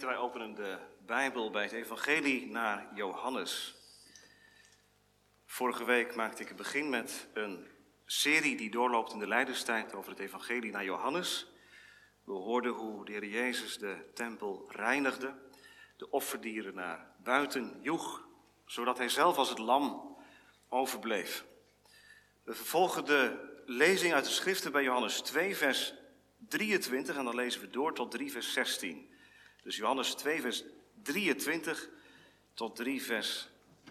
Wij openen de Bijbel bij het Evangelie naar Johannes. Vorige week maakte ik het begin met een serie die doorloopt in de Leiderstijd over het Evangelie naar Johannes. We hoorden hoe de Heer Jezus de tempel reinigde, de offerdieren naar buiten joeg, zodat hij zelf als het lam overbleef. We vervolgen de lezing uit de schriften bij Johannes 2, vers 23 en dan lezen we door tot 3, vers 16. Dus Johannes 2, vers 23 tot 3, vers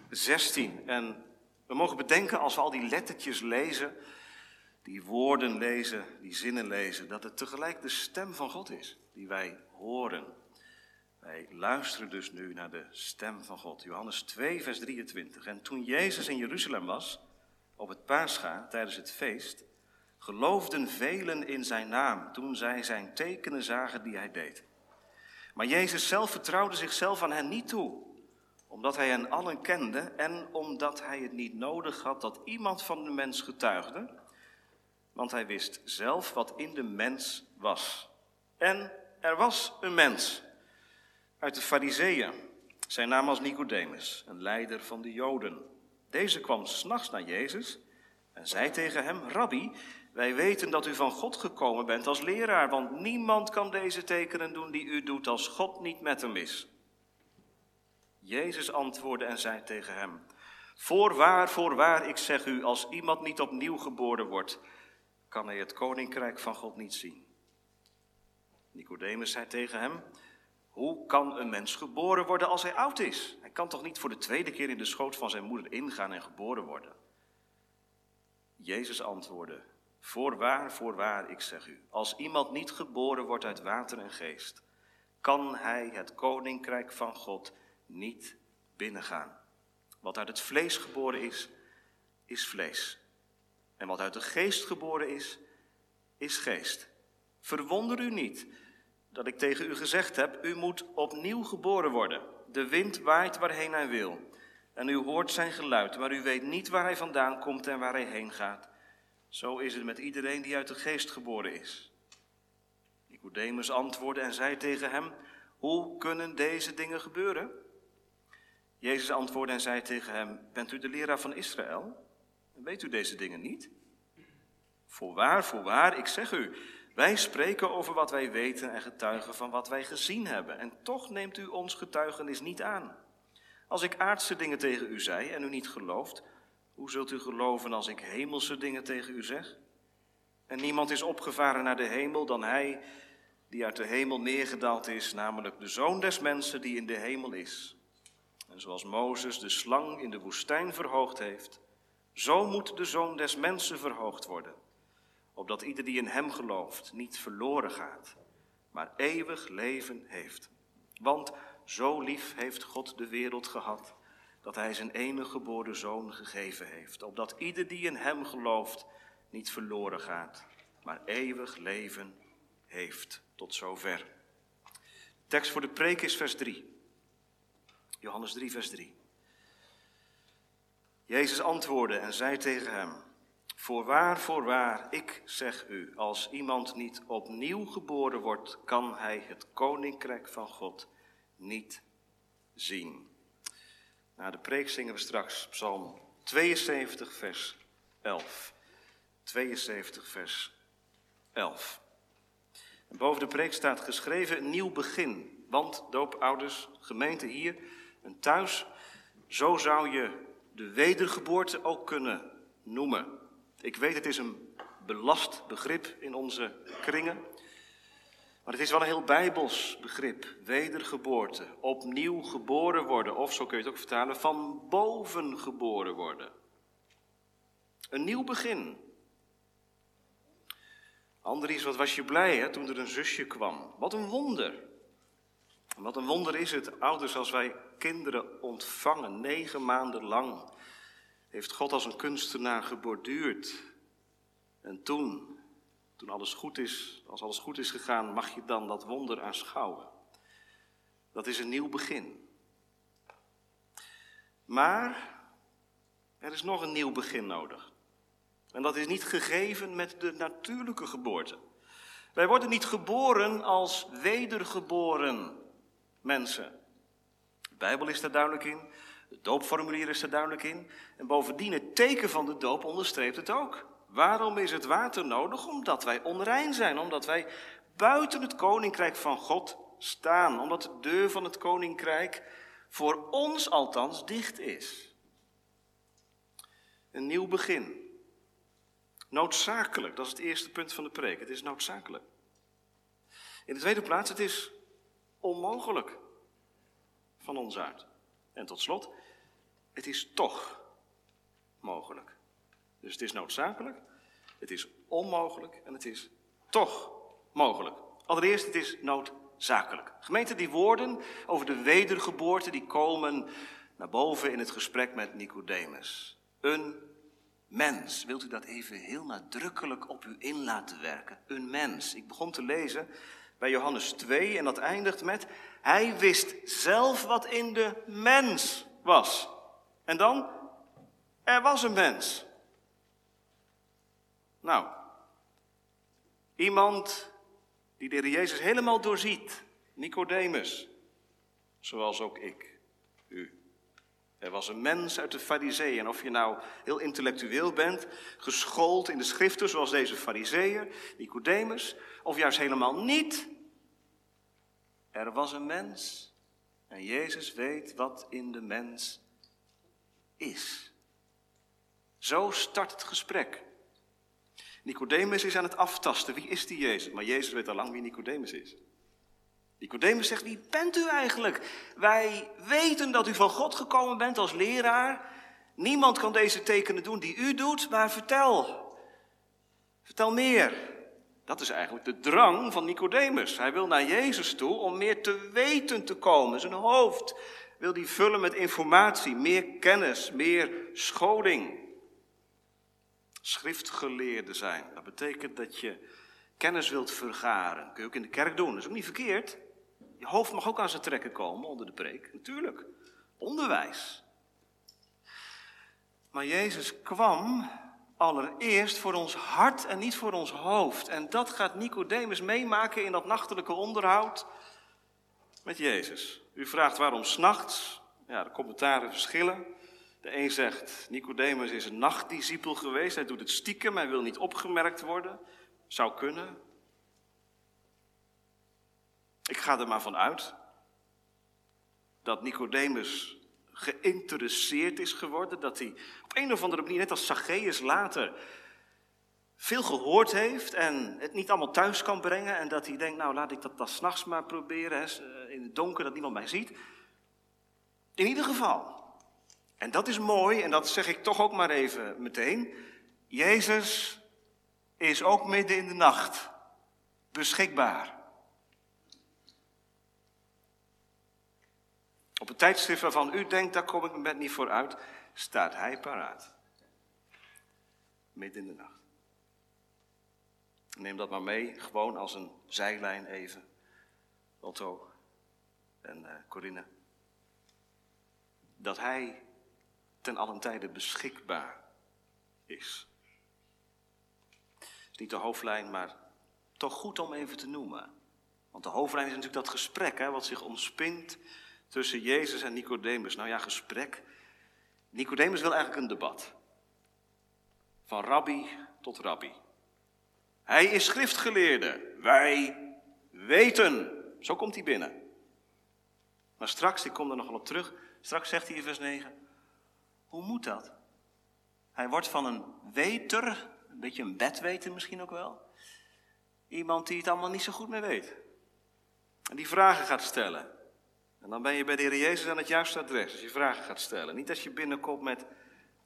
16. En we mogen bedenken als we al die lettertjes lezen, die woorden lezen, die zinnen lezen, dat het tegelijk de stem van God is die wij horen. Wij luisteren dus nu naar de stem van God. Johannes 2, vers 23. En toen Jezus in Jeruzalem was, op het paascha, tijdens het feest, geloofden velen in zijn naam toen zij zijn tekenen zagen die hij deed. Maar Jezus zelf vertrouwde zichzelf aan hen niet toe, omdat hij hen allen kende en omdat hij het niet nodig had dat iemand van de mens getuigde, want hij wist zelf wat in de mens was. En er was een mens uit de Fariseeën. Zijn naam was Nicodemus, een leider van de Joden. Deze kwam s'nachts naar Jezus en zei tegen hem: Rabbi, wij weten dat u van God gekomen bent als leraar, want niemand kan deze tekenen doen die u doet als God niet met hem is. Jezus antwoordde en zei tegen hem: Voorwaar, voorwaar, ik zeg u, als iemand niet opnieuw geboren wordt, kan hij het koninkrijk van God niet zien. Nicodemus zei tegen hem: Hoe kan een mens geboren worden als hij oud is? Hij kan toch niet voor de tweede keer in de schoot van zijn moeder ingaan en geboren worden? Jezus antwoordde: Voorwaar, voorwaar, ik zeg u, als iemand niet geboren wordt uit water en geest, kan hij het koninkrijk van God niet binnengaan. Wat uit het vlees geboren is, is vlees. En wat uit de geest geboren is, is geest. Verwonder u niet dat ik tegen u gezegd heb, u moet opnieuw geboren worden. De wind waait waarheen hij wil. En u hoort zijn geluid, maar u weet niet waar hij vandaan komt en waar hij heen gaat. Zo is het met iedereen die uit de geest geboren is. Nicodemus antwoordde en zei tegen hem: Hoe kunnen deze dingen gebeuren? Jezus antwoordde en zei tegen hem: Bent u de leraar van Israël? Weet u deze dingen niet? Voorwaar, voorwaar, ik zeg u, wij spreken over wat wij weten en getuigen van wat wij gezien hebben. En toch neemt u ons getuigenis niet aan. Als ik aardse dingen tegen u zei en u niet gelooft, hoe zult u geloven als ik hemelse dingen tegen u zeg? En niemand is opgevaren naar de hemel dan hij die uit de hemel neergedaald is, namelijk de zoon des mensen die in de hemel is. En zoals Mozes de slang in de woestijn verhoogd heeft, zo moet de zoon des mensen verhoogd worden, opdat ieder die in hem gelooft niet verloren gaat, maar eeuwig leven heeft. Want zo lief heeft God de wereld gehad dat hij zijn enige geboren zoon gegeven heeft, opdat ieder die in hem gelooft niet verloren gaat, maar eeuwig leven heeft. Tot zover. Tekst voor de preek is vers 3. Johannes 3, vers 3. Jezus antwoordde en zei tegen hem: Voorwaar, voorwaar, ik zeg u, als iemand niet opnieuw geboren wordt, kan hij het koninkrijk van God niet zien. Na de preek zingen we straks Psalm 72, vers 11. 72, vers 11. En boven de preek staat geschreven een nieuw begin. Want, doopouders, gemeente hier en thuis, zo zou je de wedergeboorte ook kunnen noemen. Ik weet, het is een belast begrip in onze kringen. Maar het is wel een heel bijbels begrip. Wedergeboorte, opnieuw geboren worden, of zo kun je het ook vertalen, van boven geboren worden. Een nieuw begin. Andries, wat was je blij hè, toen er een zusje kwam. Wat een wonder. Wat een wonder is het, ouders, als wij kinderen ontvangen, negen maanden lang. Heeft God als een kunstenaar geborduurd. En toen, toen alles goed is, als alles goed is gegaan, mag je dan dat wonder aanschouwen. Dat is een nieuw begin. Maar er is nog een nieuw begin nodig. En dat is niet gegeven met de natuurlijke geboorte. Wij worden niet geboren als wedergeboren. mensen. De Bijbel is daar duidelijk in, het doopformulier is daar duidelijk in. En bovendien, het teken van de doop onderstreept het ook. Waarom is het water nodig? Omdat wij onrein zijn, omdat wij buiten het koninkrijk van God staan, omdat de deur van het koninkrijk voor ons althans dicht is. Een nieuw begin. Noodzakelijk, dat is het eerste punt van de preek. Het is noodzakelijk. In de tweede plaats, het is onmogelijk van ons uit. En tot slot, het is toch mogelijk. Dus het is noodzakelijk, het is onmogelijk en het is toch mogelijk. Allereerst, het is noodzakelijk. Gemeente, die woorden over de wedergeboorte, die komen naar boven in het gesprek met Nicodemus. Een mens. Wilt u dat even heel nadrukkelijk op u in laten werken? Een mens. Ik begon te lezen bij Johannes 2 en dat eindigt met, hij wist zelf wat in de mens was. En dan, er was een mens. Nou, iemand die de Jezus helemaal doorziet, Nicodemus, zoals ook ik, u. Er was een mens uit de fariseeën. Of je nou heel intellectueel bent, geschoold in de schriften zoals deze fariseeën, Nicodemus, of juist helemaal niet. Er was een mens en Jezus weet wat in de mens is. Zo start het gesprek. Nicodemus is aan het aftasten. Wie is die Jezus? Maar Jezus weet al lang wie Nicodemus is. Nicodemus zegt, wie bent u eigenlijk? Wij weten dat u van God gekomen bent als leraar. Niemand kan deze tekenen doen die u doet, maar vertel. Vertel meer. Dat is eigenlijk de drang van Nicodemus. Hij wil naar Jezus toe om meer te weten te komen. Zijn hoofd wil hij vullen met informatie, meer kennis, meer scholing. Schriftgeleerde zijn. Dat betekent dat je kennis wilt vergaren. Dat kun je ook in de kerk doen. Dat is ook niet verkeerd. Je hoofd mag ook aan zijn trekken komen onder de preek, natuurlijk. Onderwijs. Maar Jezus kwam allereerst voor ons hart en niet voor ons hoofd. En dat gaat Nicodemus meemaken in dat nachtelijke onderhoud met Jezus. U vraagt waarom s'nachts? Ja, de commentaren verschillen. De een zegt, Nicodemus is een nachtdiscipel geweest. Hij doet het stiekem, hij wil niet opgemerkt worden. Zou kunnen. Ik ga er maar van uit dat Nicodemus geïnteresseerd is geworden, dat hij op een of andere manier, net als Zacchaeus later, veel gehoord heeft en het niet allemaal thuis kan brengen en dat hij denkt, nou laat ik dat dan s'nachts maar proberen, hè, in het donker, dat niemand mij ziet. In ieder geval, en dat is mooi en dat zeg ik toch ook maar even meteen, Jezus is ook midden in de nacht beschikbaar. Op het tijdstip waarvan u denkt, daar kom ik bed niet voor uit, staat hij paraat. Midden in de nacht. Neem dat maar mee, gewoon als een zijlijn even. Otto en uh, Corinne. Dat hij ten allen tijde beschikbaar is. niet de hoofdlijn, maar toch goed om even te noemen. Want de hoofdlijn is natuurlijk dat gesprek hè, wat zich ontspint tussen Jezus en Nicodemus. Nou ja, gesprek. Nicodemus wil eigenlijk een debat. Van rabbi tot rabbi. Hij is schriftgeleerde. Wij weten. Zo komt hij binnen. Maar straks, ik kom er nog wel op terug, straks zegt hij in vers 9, hoe moet dat? Hij wordt van een weter, een beetje een bedweter misschien ook wel, iemand die het allemaal niet zo goed meer weet. En die vragen gaat stellen. En dan ben je bij de Heer Jezus aan het juiste adres als je vragen gaat stellen. Niet als je binnenkomt met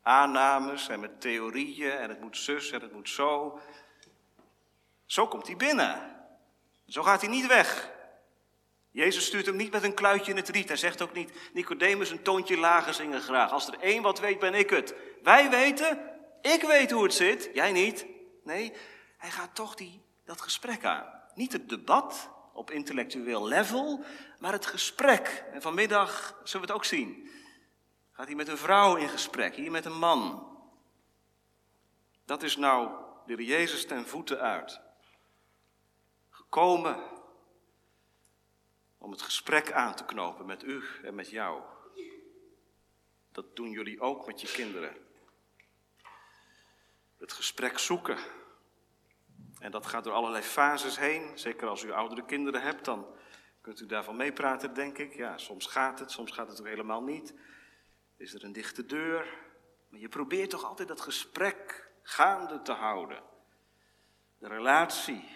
aannames en met theorieën en het moet zus en het moet zo. Zo komt hij binnen. Zo gaat hij niet weg. Jezus stuurt hem niet met een kluitje in het riet. Hij zegt ook niet, Nicodemus, een toontje lager zingen graag. Als er één wat weet, ben ik het. Wij weten, ik weet hoe het zit, jij niet. Nee, hij gaat toch die, dat gesprek aan. Niet het debat, op intellectueel level, maar het gesprek. En vanmiddag zullen we het ook zien. Gaat hij met een vrouw in gesprek, hier met een man. Dat is nou de Jezus ten voeten uit. Gekomen om het gesprek aan te knopen met u en met jou. Dat doen jullie ook met je kinderen. Het gesprek zoeken. En dat gaat door allerlei fases heen. Zeker als u oudere kinderen hebt, dan kunt u daarvan meepraten, denk ik. Ja, soms gaat het, soms gaat het ook helemaal niet. Is er een dichte deur? Maar je probeert toch altijd dat gesprek gaande te houden. De relatie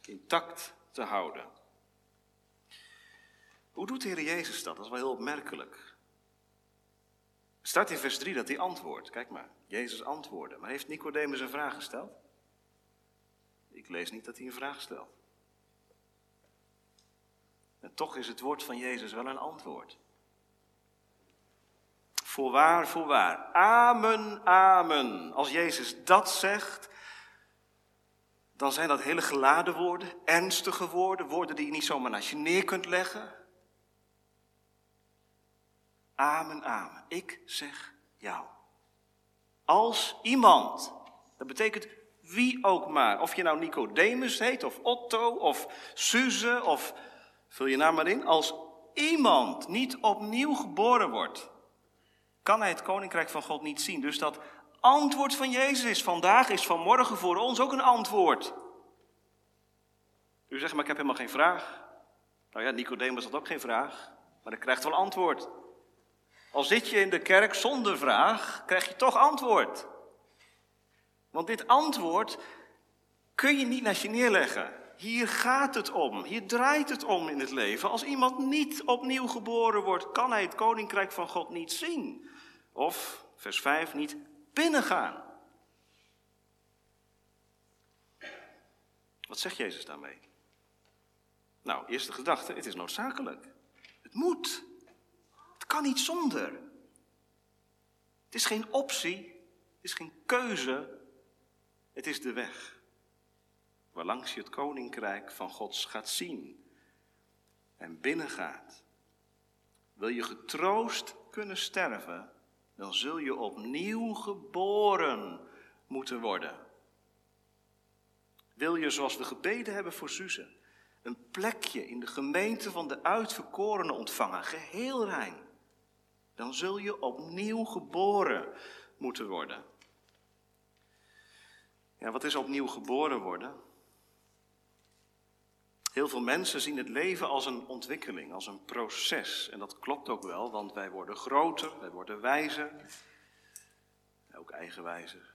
intact te houden. Hoe doet de Heer Jezus dat? Dat is wel heel opmerkelijk. Er staat in vers 3 dat hij antwoordt. Kijk maar, Jezus antwoordde. Maar heeft Nicodemus een vraag gesteld? Ik lees niet dat hij een vraag stelt. En toch is het woord van Jezus wel een antwoord. Voorwaar, voorwaar. Amen, amen. Als Jezus dat zegt, dan zijn dat hele geladen woorden, ernstige woorden, woorden die je niet zomaar naast je neer kunt leggen. Amen, amen. Ik zeg jou. Als iemand, dat betekent wie ook maar, of je nou Nicodemus heet, of Otto, of Suze, of vul je naam maar in, als iemand niet opnieuw geboren wordt, kan hij het koninkrijk van God niet zien. Dus dat antwoord van Jezus is vandaag, is vanmorgen voor ons ook een antwoord. U zegt, maar ik heb helemaal geen vraag. Nou ja, Nicodemus had ook geen vraag, maar hij krijgt wel antwoord. Al zit je in de kerk zonder vraag, krijg je toch antwoord. Want dit antwoord kun je niet naar je neerleggen. Hier gaat het om, hier draait het om in het leven. Als iemand niet opnieuw geboren wordt, kan hij het koninkrijk van God niet zien. Of, vers 5, niet binnengaan. Wat zegt Jezus daarmee? Nou, eerste gedachte, het is noodzakelijk. Het moet. Kan niet zonder. Het is geen optie, het is geen keuze, het is de weg. Waarlangs je het koninkrijk van Gods gaat zien en binnengaat. Wil je getroost kunnen sterven, dan zul je opnieuw geboren moeten worden. Wil je, zoals we gebeden hebben voor Suze, een plekje in de gemeente van de uitverkorenen ontvangen, geheel rein, dan zul je opnieuw geboren moeten worden. Ja, wat is opnieuw geboren worden? Heel veel mensen zien het leven als een ontwikkeling, als een proces. En dat klopt ook wel, want wij worden groter, wij worden wijzer, ook eigenwijzer.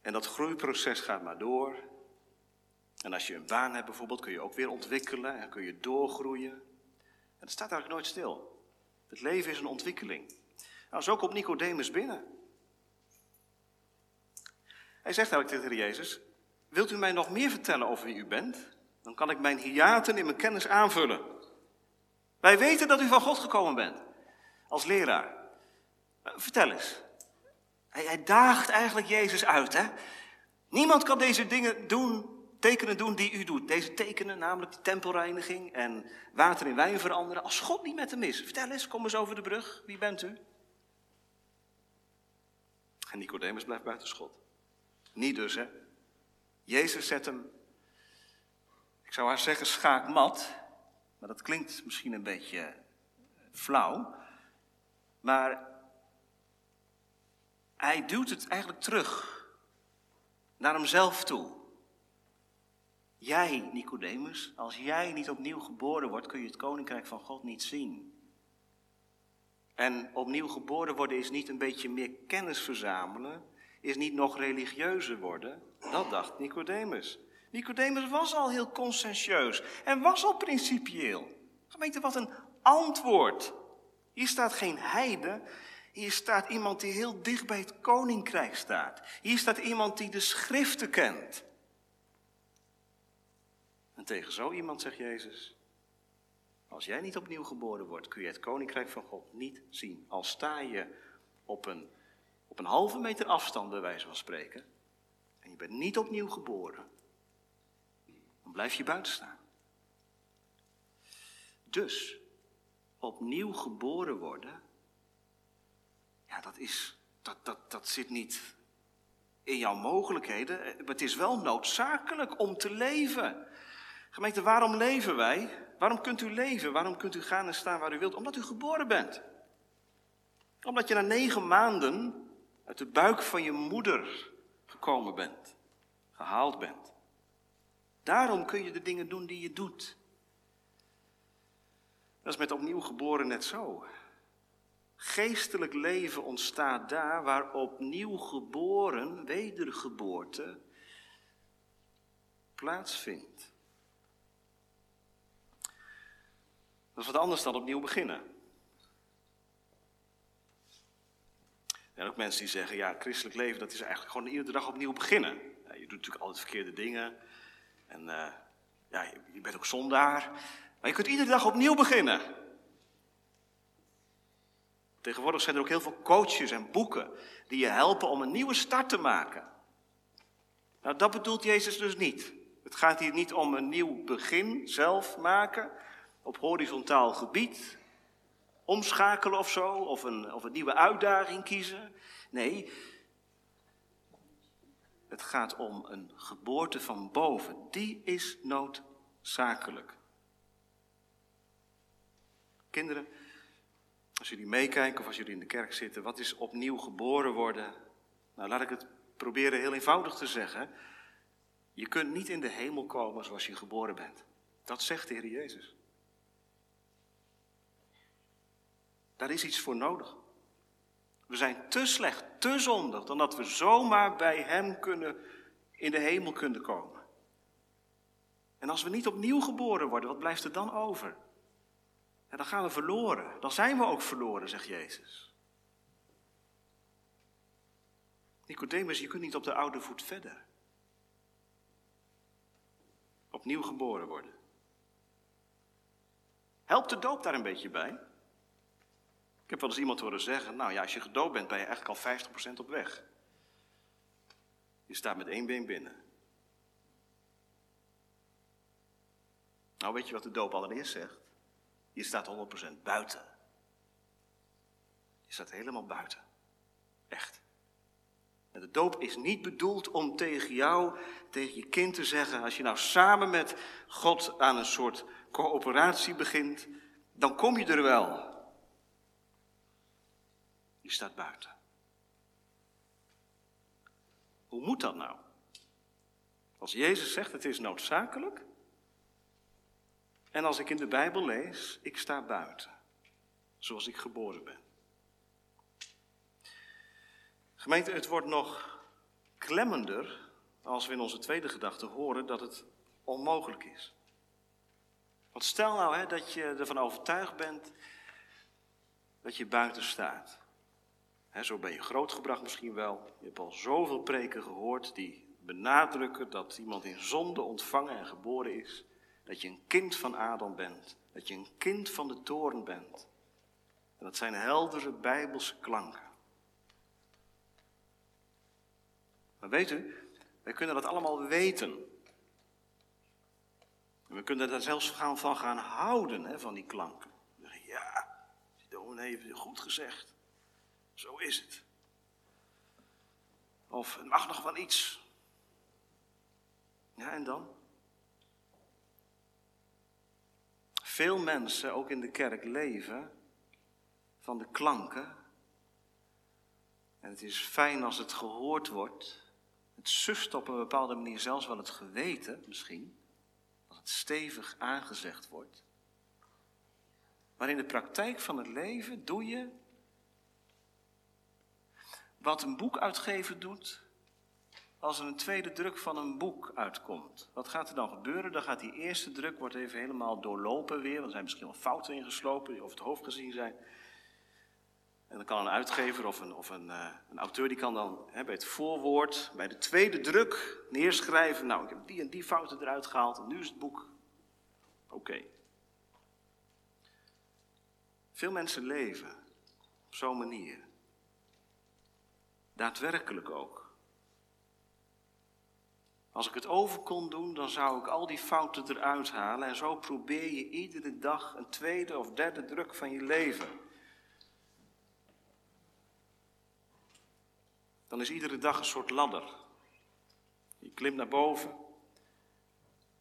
En dat groeiproces gaat maar door. En als je een baan hebt bijvoorbeeld, kun je ook weer ontwikkelen en kun je doorgroeien. En het staat eigenlijk nooit stil. Het leven is een ontwikkeling. Nou, zo komt Nicodemus binnen. Hij zegt eigenlijk tegen Jezus, wilt u mij nog meer vertellen over wie u bent? Dan kan ik mijn hiaten in mijn kennis aanvullen. Wij weten dat u van God gekomen bent, als leraar. Eh, vertel eens. Hij, hij daagt eigenlijk Jezus uit, hè? Niemand kan deze dingen doen tekenen doen die u doet. Deze tekenen, namelijk de tempelreiniging en water in wijn veranderen, als God niet met hem is. Vertel eens, kom eens over de brug. Wie bent u? En Nicodemus blijft buiten schot. Niet dus, hè. Jezus zet hem, ik zou haar zeggen schaakmat, maar dat klinkt misschien een beetje flauw. Maar hij duwt het eigenlijk terug naar hemzelf toe. Jij, Nicodemus, als jij niet opnieuw geboren wordt, kun je het koninkrijk van God niet zien. En opnieuw geboren worden is niet een beetje meer kennis verzamelen, is niet nog religieuzer worden. Dat dacht Nicodemus. Nicodemus was al heel conscientieus en was al principieel. Gemeente, wat een antwoord. Hier staat geen heide, hier staat iemand die heel dicht bij het koninkrijk staat. Hier staat iemand die de schriften kent. En tegen zo iemand zegt Jezus, als jij niet opnieuw geboren wordt, kun je het koninkrijk van God niet zien. Al sta je op een, op een halve meter afstand, bij wijze van spreken, en je bent niet opnieuw geboren, dan blijf je buiten staan. Dus, opnieuw geboren worden, ja, dat, is, dat, dat, dat zit niet in jouw mogelijkheden, maar het is wel noodzakelijk om te leven. Gemeente, waarom leven wij? Waarom kunt u leven? Waarom kunt u gaan en staan waar u wilt? Omdat u geboren bent. Omdat je na negen maanden uit de buik van je moeder gekomen bent, gehaald bent. Daarom kun je de dingen doen die je doet. Dat is met opnieuw geboren net zo. Geestelijk leven ontstaat daar waar opnieuw geboren, wedergeboorte, plaatsvindt. Dat is wat anders dan opnieuw beginnen. En ook mensen die zeggen, ja, christelijk leven, dat is eigenlijk gewoon iedere dag opnieuw beginnen. Ja, je doet natuurlijk altijd verkeerde dingen. En uh, ja, je bent ook zondaar. Maar je kunt iedere dag opnieuw beginnen. Tegenwoordig zijn er ook heel veel coaches en boeken die je helpen om een nieuwe start te maken. Nou, dat bedoelt Jezus dus niet. Het gaat hier niet om een nieuw begin zelf maken op horizontaal gebied, omschakelen of zo, of een, of een nieuwe uitdaging kiezen. Nee, het gaat om een geboorte van boven. Die is noodzakelijk. Kinderen, als jullie meekijken of als jullie in de kerk zitten, wat is opnieuw geboren worden? Nou, laat ik het proberen heel eenvoudig te zeggen. Je kunt niet in de hemel komen zoals je geboren bent. Dat zegt de Heer Jezus. Daar is iets voor nodig. We zijn te slecht, te zondig, dan dat we zomaar bij Hem kunnen, in de hemel kunnen komen. En als we niet opnieuw geboren worden, wat blijft er dan over? Dan gaan we verloren. Dan zijn we ook verloren, zegt Jezus. Nicodemus, je kunt niet op de oude voet verder. Opnieuw geboren worden. Helpt de doop daar een beetje bij? Ik heb wel eens iemand horen zeggen, nou ja, als je gedoopt bent, ben je eigenlijk al 50% op weg. Je staat met één been binnen. Nou, weet je wat de doop allereerst zegt? Je staat 100% buiten. Je staat helemaal buiten. Echt. En de doop is niet bedoeld om tegen jou, tegen je kind te zeggen, als je nou samen met God aan een soort coöperatie begint, dan kom je er wel. Je staat buiten. Hoe moet dat nou? Als Jezus zegt het is noodzakelijk. En als ik in de Bijbel lees, ik sta buiten. Zoals ik geboren ben. Gemeente, het wordt nog klemmender als we in onze tweede gedachte horen dat het onmogelijk is. Want stel nou hè, dat je ervan overtuigd bent dat je buiten staat zo ben je grootgebracht misschien wel. Je hebt al zoveel preken gehoord die benadrukken dat iemand in zonde ontvangen en geboren is. Dat je een kind van Adam bent. Dat je een kind van de toren bent. En dat zijn heldere bijbelse klanken. Maar weet u, wij kunnen dat allemaal weten. En we kunnen daar zelfs van gaan houden, hè, van die klanken. Ja, die dominee heeft goed gezegd. Zo is het. Of het mag nog wel iets. Ja, en dan? Veel mensen, ook in de kerk, leven van de klanken. En het is fijn als het gehoord wordt. Het sust op een bepaalde manier zelfs wel het geweten, misschien. Als het stevig aangezegd wordt. Maar in de praktijk van het leven doe je wat een boekuitgever doet als er een tweede druk van een boek uitkomt. Wat gaat er dan gebeuren? Dan gaat die eerste druk wordt even helemaal doorlopen weer. Want er zijn misschien wel fouten ingeslopen die over het hoofd gezien zijn. En dan kan een uitgever of een, of een, uh, een auteur die kan dan hè, bij het voorwoord, bij de tweede druk neerschrijven. Nou, ik heb die en die fouten eruit gehaald en nu is het boek oké. Veel mensen leven op zo'n manier. Daadwerkelijk ook. Als ik het over kon doen, dan zou ik al die fouten eruit halen en zo probeer je iedere dag een tweede of derde druk van je leven. Dan is iedere dag een soort ladder. Je klimt naar boven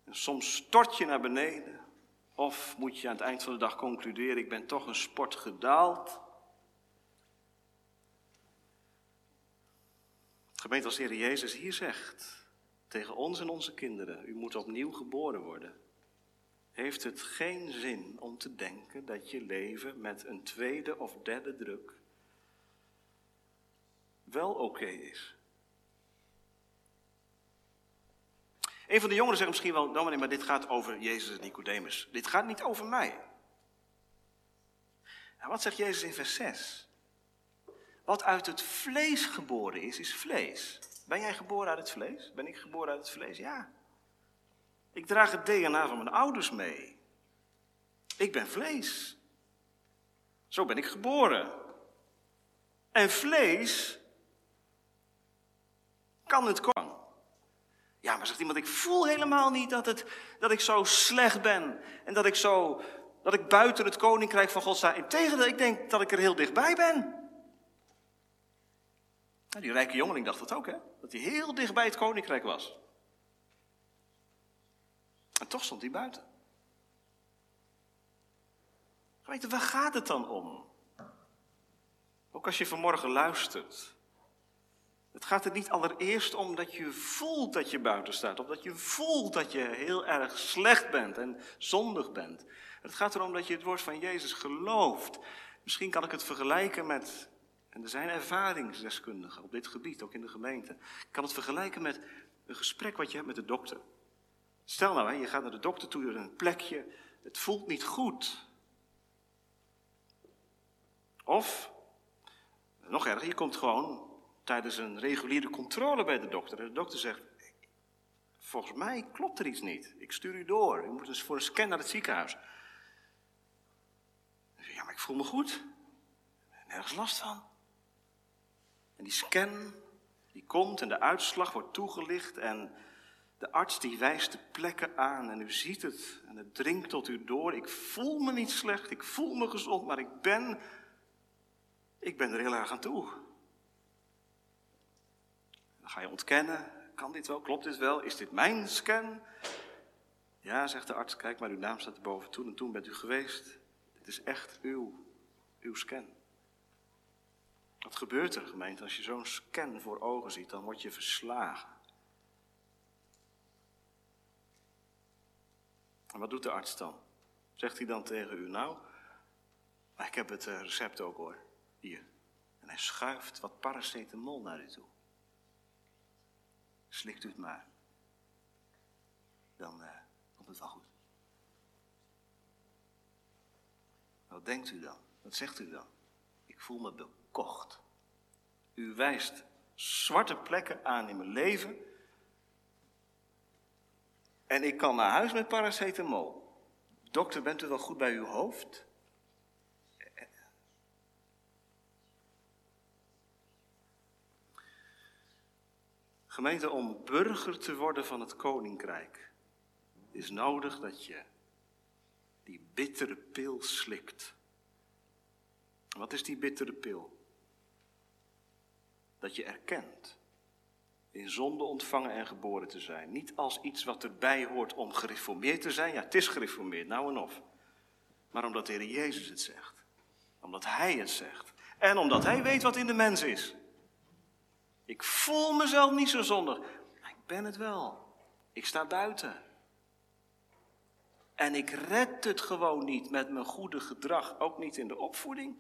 En soms stort je naar beneden. Of moet je aan het eind van de dag concluderen, ik ben toch een sport gedaald. Gemeente als Heer Jezus hier zegt tegen ons en onze kinderen, u moet opnieuw geboren worden. Heeft het geen zin om te denken dat je leven met een tweede of derde druk wel oké is? Een van de jongeren zegt misschien wel, dominee, maar dit gaat over Jezus en Nicodemus. Dit gaat niet over mij. Nou, wat zegt Jezus in vers 6? Wat uit het vlees geboren is, is vlees. Ben jij geboren uit het vlees? Ben ik geboren uit het vlees? Ja. Ik draag het DNA van mijn ouders mee. Ik ben vlees. Zo ben ik geboren. En vlees kan het komen. Ja, maar zegt iemand, ik voel helemaal niet dat, het, dat ik zo slecht ben. En dat ik, zo, dat ik buiten het koninkrijk van God sta. Integendeel, ik denk dat ik er heel dichtbij ben. Nou, die rijke jongeling dacht dat ook, hè? Dat hij heel dicht bij het koninkrijk was. En toch stond hij buiten. Je, waar gaat het dan om? Ook als je vanmorgen luistert. Het gaat er niet allereerst om dat je voelt dat je buiten staat. Of dat je voelt dat je heel erg slecht bent en zondig bent. Het gaat erom dat je het woord van Jezus gelooft. Misschien kan ik het vergelijken met er zijn ervaringsdeskundigen op dit gebied, ook in de gemeente. Ik kan het vergelijken met een gesprek wat je hebt met de dokter. Stel nou, je gaat naar de dokter toe, een plekje, het voelt niet goed. Of, nog erger, je komt gewoon tijdens een reguliere controle bij de dokter. En de dokter zegt, volgens mij klopt er iets niet. Ik stuur u door. U moet dus voor een scan naar het ziekenhuis. Ja, maar ik voel me goed. Nergens last van. En die scan, die komt en de uitslag wordt toegelicht en de arts die wijst de plekken aan en u ziet het en het dringt tot u door. Ik voel me niet slecht, ik voel me gezond, maar ik ben, ik ben er heel erg aan toe. Dan ga je ontkennen, kan dit wel, klopt dit wel, is dit mijn scan? Ja, zegt de arts, kijk maar, uw naam staat erboven, toen en toen bent u geweest. Dit is echt uw, uw scan. Wat gebeurt er, gemeente, als je zo'n scan voor ogen ziet? Dan word je verslagen. En wat doet de arts dan? Zegt hij dan tegen u, nou, maar ik heb het eh, recept ook hoor, hier. En hij schuift wat paracetamol naar u toe. Slikt u het maar. Dan uh, komt het wel goed. Wat denkt u dan? Wat zegt u dan? Ik voel me U wijst zwarte plekken aan in mijn leven. En ik kan naar huis met paracetamol. Dokter, bent u wel goed bij uw hoofd? Gemeente, om burger te worden van het koninkrijk is nodig dat je die bittere pil slikt. Wat is die bittere pil? Dat je erkent in zonde ontvangen en geboren te zijn. Niet als iets wat erbij hoort om gereformeerd te zijn. Ja, het is gereformeerd, nou en of. Maar omdat de Heer Jezus het zegt. Omdat Hij het zegt. En omdat Hij weet wat in de mens is. Ik voel mezelf niet zo zondig. Ik ben het wel. Ik sta buiten. En ik red het gewoon niet met mijn goede gedrag, ook niet in de opvoeding.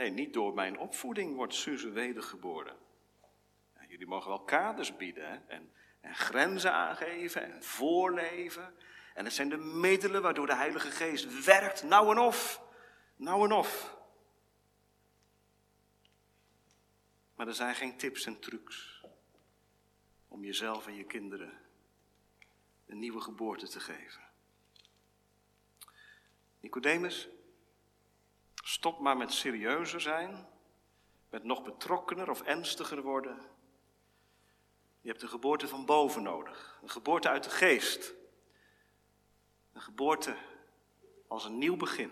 Nee, niet door mijn opvoeding wordt Suze wedergeboren. jullie mogen wel kaders bieden hè? En, en grenzen aangeven en voorleven. En het zijn de middelen waardoor de Heilige Geest werkt, nou en of. Nou en of. Maar er zijn geen tips en trucs om jezelf en je kinderen een nieuwe geboorte te geven. Nicodemus, Stop maar met serieuzer zijn, met nog betrokkener of ernstiger worden. Je hebt een geboorte van boven nodig, een geboorte uit de geest. Een geboorte als een nieuw begin.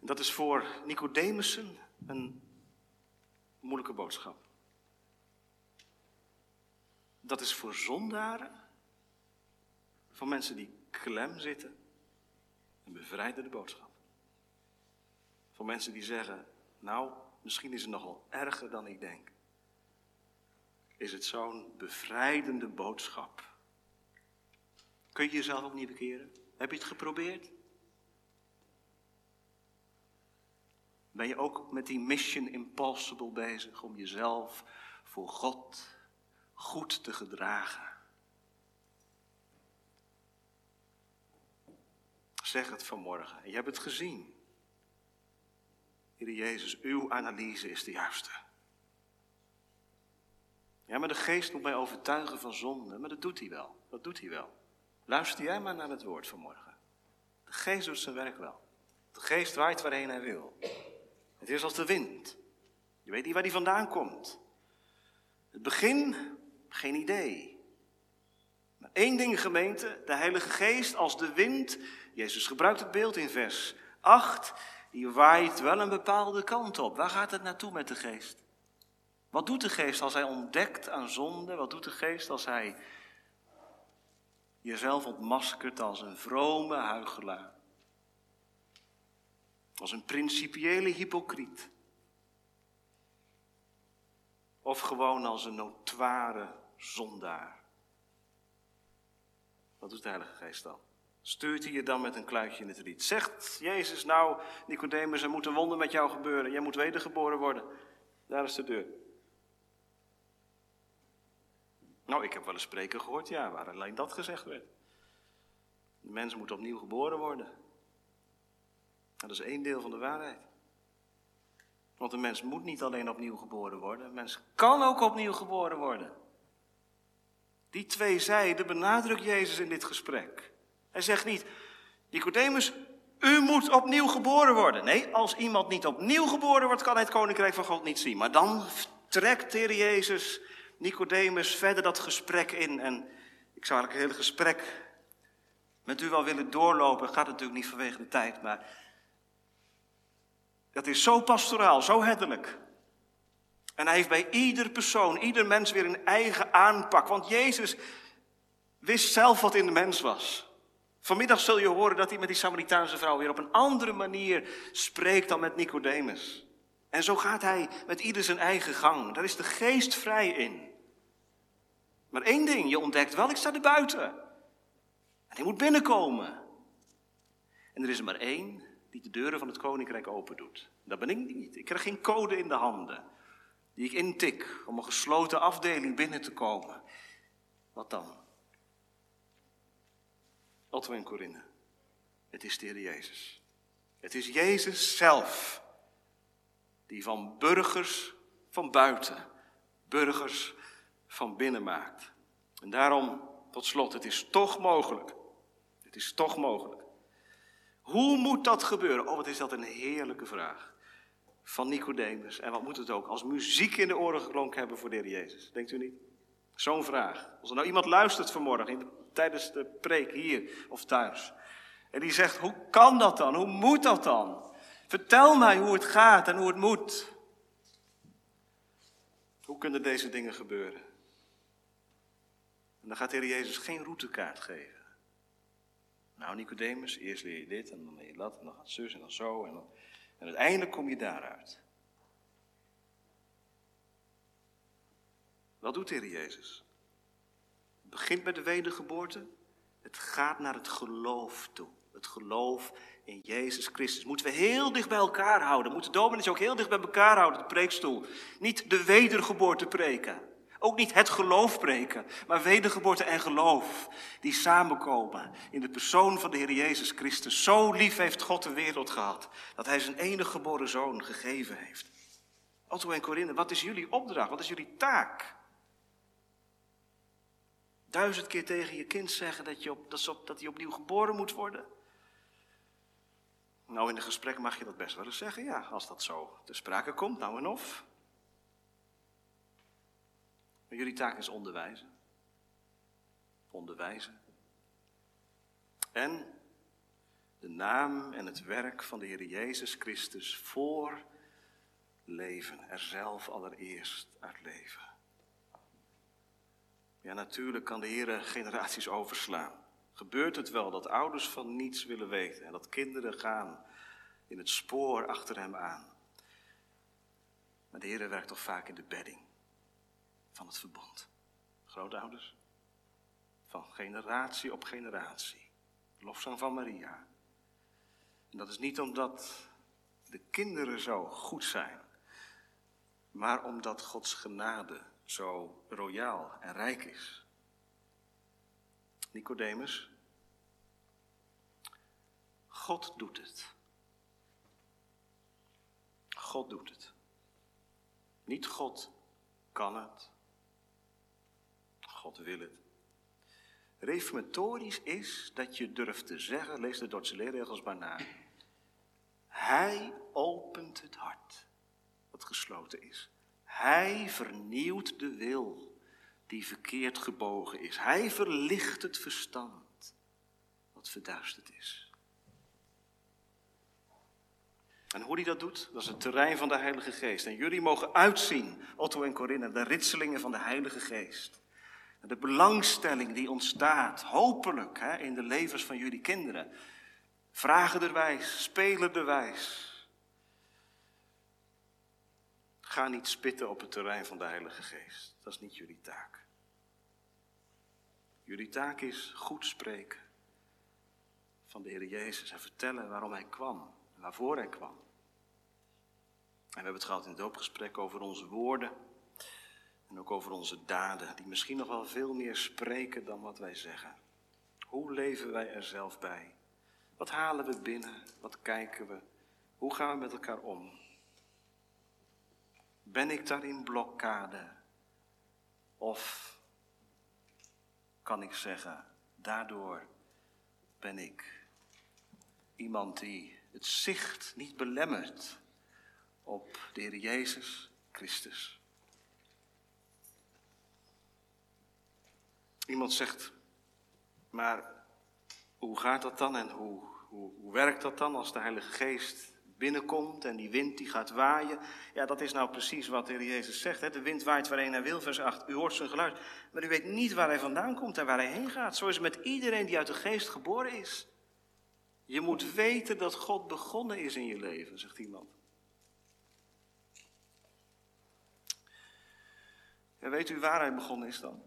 En dat is voor Nicodemussen een moeilijke boodschap. dat is voor zondaren, voor mensen die klem zitten, een bevrijdende boodschap. Voor mensen die zeggen, nou, misschien is het nogal erger dan ik denk. Is het zo'n bevrijdende boodschap? Kun je jezelf ook niet bekeren? Heb je het geprobeerd? Ben je ook met die mission impossible bezig om jezelf voor God goed te gedragen? Zeg het vanmorgen. Je hebt het gezien. Heer Jezus, uw analyse is de juiste. Ja, maar de geest moet mij overtuigen van zonde. Maar dat doet hij wel. Dat doet hij wel. Luister jij maar naar het woord vanmorgen. De geest doet zijn werk wel. De geest waait waarheen hij wil. Het is als de wind. Je weet niet waar die vandaan komt. Het begin, geen idee. Maar één ding gemeente, de Heilige Geest als de wind. Jezus gebruikt het beeld in vers 8. Die waait wel een bepaalde kant op. Waar gaat het naartoe met de geest? Wat doet de geest als hij ontdekt aan zonde? Wat doet de geest als hij jezelf ontmaskert als een vrome huigelaar? Als een principiële hypocriet? Of gewoon als een notoire zondaar? Wat doet de Heilige Geest dan? Stuurt hij je dan met een kluitje in het riet? Zegt Jezus nou, Nicodemus, er moet een wonder met jou gebeuren. Jij moet wedergeboren worden. Daar is de deur. Nou, ik heb wel eens spreken gehoord, ja, waar alleen dat gezegd werd. De mens moet opnieuw geboren worden. Dat is één deel van de waarheid. Want een mens moet niet alleen opnieuw geboren worden, een mens kan ook opnieuw geboren worden. Die twee zijden benadrukt Jezus in dit gesprek. Hij zegt niet, Nicodemus, u moet opnieuw geboren worden. Nee, als iemand niet opnieuw geboren wordt, kan hij het koninkrijk van God niet zien. Maar dan trekt de Heer Jezus Nicodemus verder dat gesprek in. En ik zou eigenlijk het hele gesprek met u wel willen doorlopen. Gaat natuurlijk niet vanwege de tijd, maar dat is zo pastoraal, zo herderlijk. En hij heeft bij ieder persoon, ieder mens weer een eigen aanpak. Want Jezus wist zelf wat in de mens was. Vanmiddag zul je horen dat hij met die Samaritaanse vrouw weer op een andere manier spreekt dan met Nicodemus. En zo gaat hij met ieder zijn eigen gang. Daar is de geest vrij in. Maar één ding, je ontdekt wel, ik sta er buiten. En hij moet binnenkomen. En er is er maar één die de deuren van het koninkrijk open doet. Dat ben ik niet. Ik krijg geen code in de handen die ik intik om een gesloten afdeling binnen te komen. Wat dan? Otto en Corinne. Het is de Heer Jezus. Het is Jezus zelf die van burgers van buiten burgers van binnen maakt. En daarom, tot slot, het is toch mogelijk. Het is toch mogelijk. Hoe moet dat gebeuren? Oh, wat is dat een heerlijke vraag. Van Nicodemus. En wat moet het ook als muziek in de oren geklonken hebben voor de Heer Jezus? Denkt u niet? Zo'n vraag. Als er nou iemand luistert vanmorgen in tijdens de preek hier of thuis. En die zegt, hoe kan dat dan? Hoe moet dat dan? Vertel mij hoe het gaat en hoe het moet. Hoe kunnen deze dingen gebeuren? En dan gaat de Heer Jezus geen routekaart geven. Nou, Nicodemus, eerst leer je dit en dan leer je dat en dan gaat zus en dan zo. En, dan, en uiteindelijk kom je daaruit. Wat doet de Heer Jezus? Begint met de wedergeboorte. Het gaat naar het geloof toe. Het geloof in Jezus Christus. Moeten we heel dicht bij elkaar houden. Moeten dominees ook heel dicht bij elkaar houden, de preekstoel. Niet de wedergeboorte preken. Ook niet het geloof preken, maar wedergeboorte en geloof die samenkomen in de persoon van de Heer Jezus Christus. Zo lief heeft God de wereld gehad, dat Hij zijn enige geboren zoon gegeven heeft. Otto en Corinne, wat is jullie opdracht? Wat is jullie taak? Duizend keer tegen je kind zeggen dat, je op, dat, op, dat hij opnieuw geboren moet worden? Nou, in een gesprek mag je dat best wel eens zeggen, ja, als dat zo te sprake komt, nou en of. Maar jullie taak is onderwijzen. Onderwijzen. En de naam en het werk van de Heer Jezus Christus voor leven, er zelf allereerst uit leven. Ja, natuurlijk kan de Heer generaties overslaan. Gebeurt het wel dat ouders van niets willen weten en dat kinderen gaan in het spoor achter hem aan. Maar de Heer werkt toch vaak in de bedding van het verbond. Grootouders, van generatie op generatie. Lofzang van Maria. En dat is niet omdat de kinderen zo goed zijn, maar omdat Gods genade zo royaal en rijk is. Nicodemus, God doet het. God doet het. Niet God kan het. God wil het. Reformatorisch is dat je durft te zeggen, lees de Dordtse leerregels maar na. Hij opent het hart, wat gesloten is. Hij vernieuwt de wil die verkeerd gebogen is. Hij verlicht het verstand wat verduisterd is. En hoe hij dat doet, dat is het terrein van de Heilige Geest. En jullie mogen uitzien, Otto en Corinne, de ritselingen van de Heilige Geest. De belangstelling die ontstaat, hopelijk, hè, in de levens van jullie kinderen. Vragen erwijs, Ga niet spitten op het terrein van de Heilige Geest. Dat is niet jullie taak. Jullie taak is goed spreken van de Heer Jezus en vertellen waarom Hij kwam waarvoor Hij kwam. En we hebben het gehad in het doopgesprek over onze woorden en ook over onze daden, die misschien nog wel veel meer spreken dan wat wij zeggen. Hoe leven wij er zelf bij? Wat halen we binnen? Wat kijken we? Hoe gaan we met elkaar om? Ben ik daarin blokkade? Of kan ik zeggen, daardoor ben ik iemand die het zicht niet belemmert op de Heer Jezus Christus? Iemand zegt, maar hoe gaat dat dan en hoe, hoe, hoe werkt dat dan als de Heilige Geest binnenkomt en die wind die gaat waaien. Ja, dat is nou precies wat de Heer Jezus zegt. Hè? De wind waait waarheen hij wil, vers 8. U hoort zijn geluid, maar u weet niet waar hij vandaan komt en waar hij heen gaat. Zo is het met iedereen die uit de geest geboren is. Je moet weten dat God begonnen is in je leven, zegt iemand. En weet u waar hij begonnen is dan?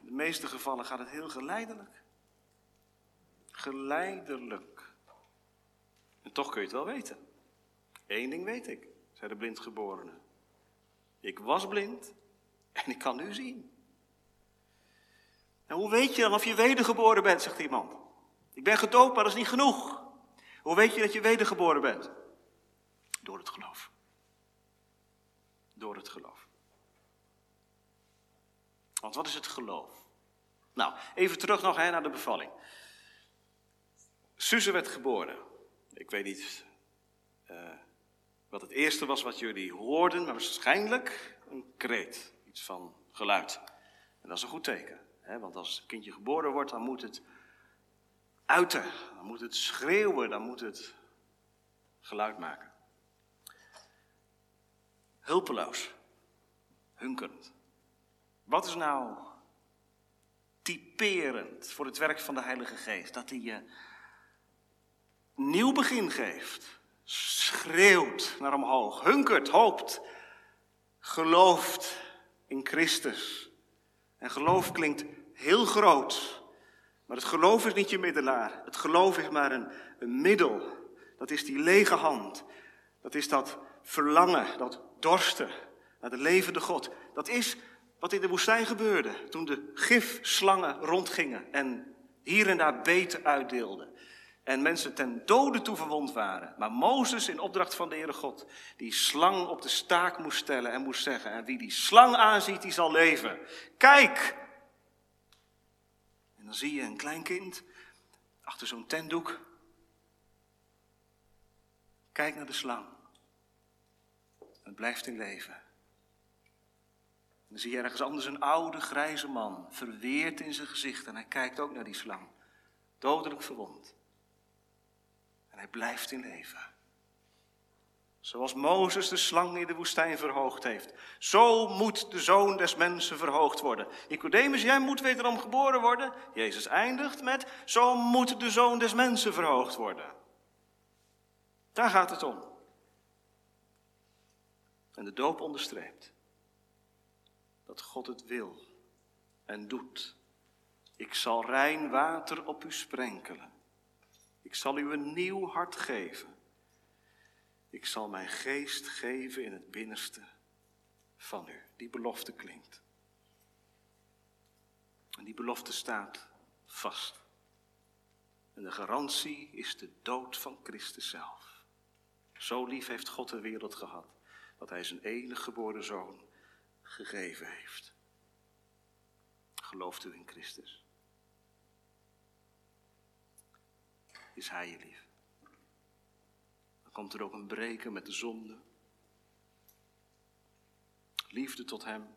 In de meeste gevallen gaat het heel geleidelijk. Geleidelijk. En toch kun je het wel weten. Eén ding weet ik, zei de blindgeborene. Ik was blind en ik kan nu zien. En hoe weet je dan of je wedergeboren bent, zegt iemand. Ik ben gedoopt, maar dat is niet genoeg. Hoe weet je dat je wedergeboren bent? Door het geloof. Door het geloof. Want wat is het geloof? Nou, even terug nog hè, naar de bevalling. Suze werd geboren. Ik weet niet uh, wat het eerste was wat jullie hoorden, maar waarschijnlijk een kreet, iets van geluid. En dat is een goed teken, hè? want als een kindje geboren wordt, dan moet het uiten, dan moet het schreeuwen, dan moet het geluid maken. Hulpeloos, hunkerend. Wat is nou typerend voor het werk van de Heilige Geest? Dat hij je nieuw begin geeft. Schreeuwt naar omhoog, hunkert, hoopt, gelooft in Christus. En geloof klinkt heel groot, maar het geloof is niet je middelaar. Het geloof is maar een, een middel. Dat is die lege hand. Dat is dat verlangen, dat dorsten naar de levende God. Dat is wat in de woestijn gebeurde toen de gifslangen rondgingen en hier en daar beten uitdeelden en mensen ten dode toe verwond waren. Maar Mozes in opdracht van de Heere God, die slang op de staak moest stellen en moest zeggen, en wie die slang aanziet, die zal leven. Kijk! En dan zie je een klein kind achter zo'n tentdoek. Kijk naar de slang. Het blijft in leven. En dan zie je ergens anders een oude grijze man, verweerd in zijn gezicht, en hij kijkt ook naar die slang, dodelijk verwond. En hij blijft in leven. Zoals Mozes de slang in de woestijn verhoogd heeft. Zo moet de zoon des mensen verhoogd worden. Nicodemus, jij moet wederom geboren worden. Jezus eindigt met, zo moet de zoon des mensen verhoogd worden. Daar gaat het om. En de doop onderstreept dat God het wil en doet. Ik zal rein water op u sprenkelen. Ik zal u een nieuw hart geven. Ik zal mijn geest geven in het binnenste van u. Die belofte klinkt. En die belofte staat vast. En de garantie is de dood van Christus zelf. Zo lief heeft God de wereld gehad, dat Hij zijn enige geboren zoon gegeven heeft. Gelooft u in Christus? Is Hij je lief? Dan komt er ook een breken met de zonde. Liefde tot Hem.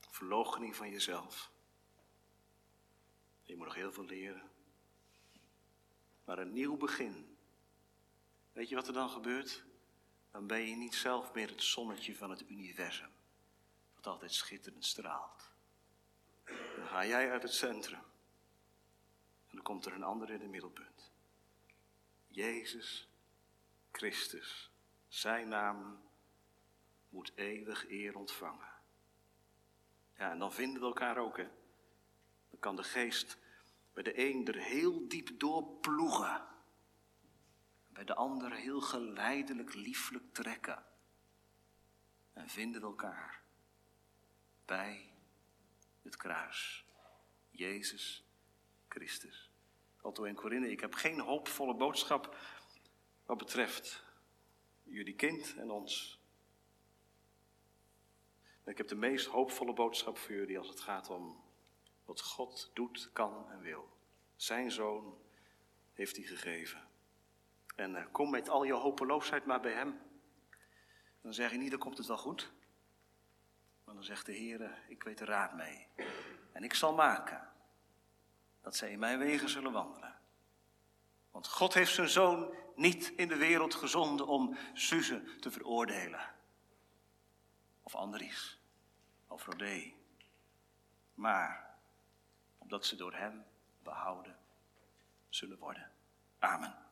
Verloochening van jezelf. Je moet nog heel veel leren. Maar een nieuw begin. Weet je wat er dan gebeurt? Dan ben je niet zelf meer het zonnetje van het universum. Wat altijd schitterend straalt. Dan ga jij uit het centrum. En dan komt er een ander in het middelpunt. Jezus Christus. Zijn naam moet eeuwig eer ontvangen. Ja, en dan vinden we elkaar ook, hè. Dan kan de geest bij de een er heel diep doorploegen. Bij de ander heel geleidelijk, lieflijk trekken. En vinden we elkaar bij het kruis. Jezus Christus. Otto en Corinne, ik heb geen hoopvolle boodschap wat betreft jullie kind en ons. Ik heb de meest hoopvolle boodschap voor jullie als het gaat om wat God doet, kan en wil. Zijn zoon heeft hij gegeven. En uh, kom met al je hopeloosheid maar bij hem. Dan zeg je niet, dan komt het wel goed. Maar dan zegt de Heer, ik weet de raad mee. En ik zal maken dat zij in mijn wegen zullen wandelen. Want God heeft zijn zoon niet in de wereld gezonden om Suze te veroordelen. Of Andries. Of Rodé. Maar opdat ze door hem behouden zullen worden. Amen.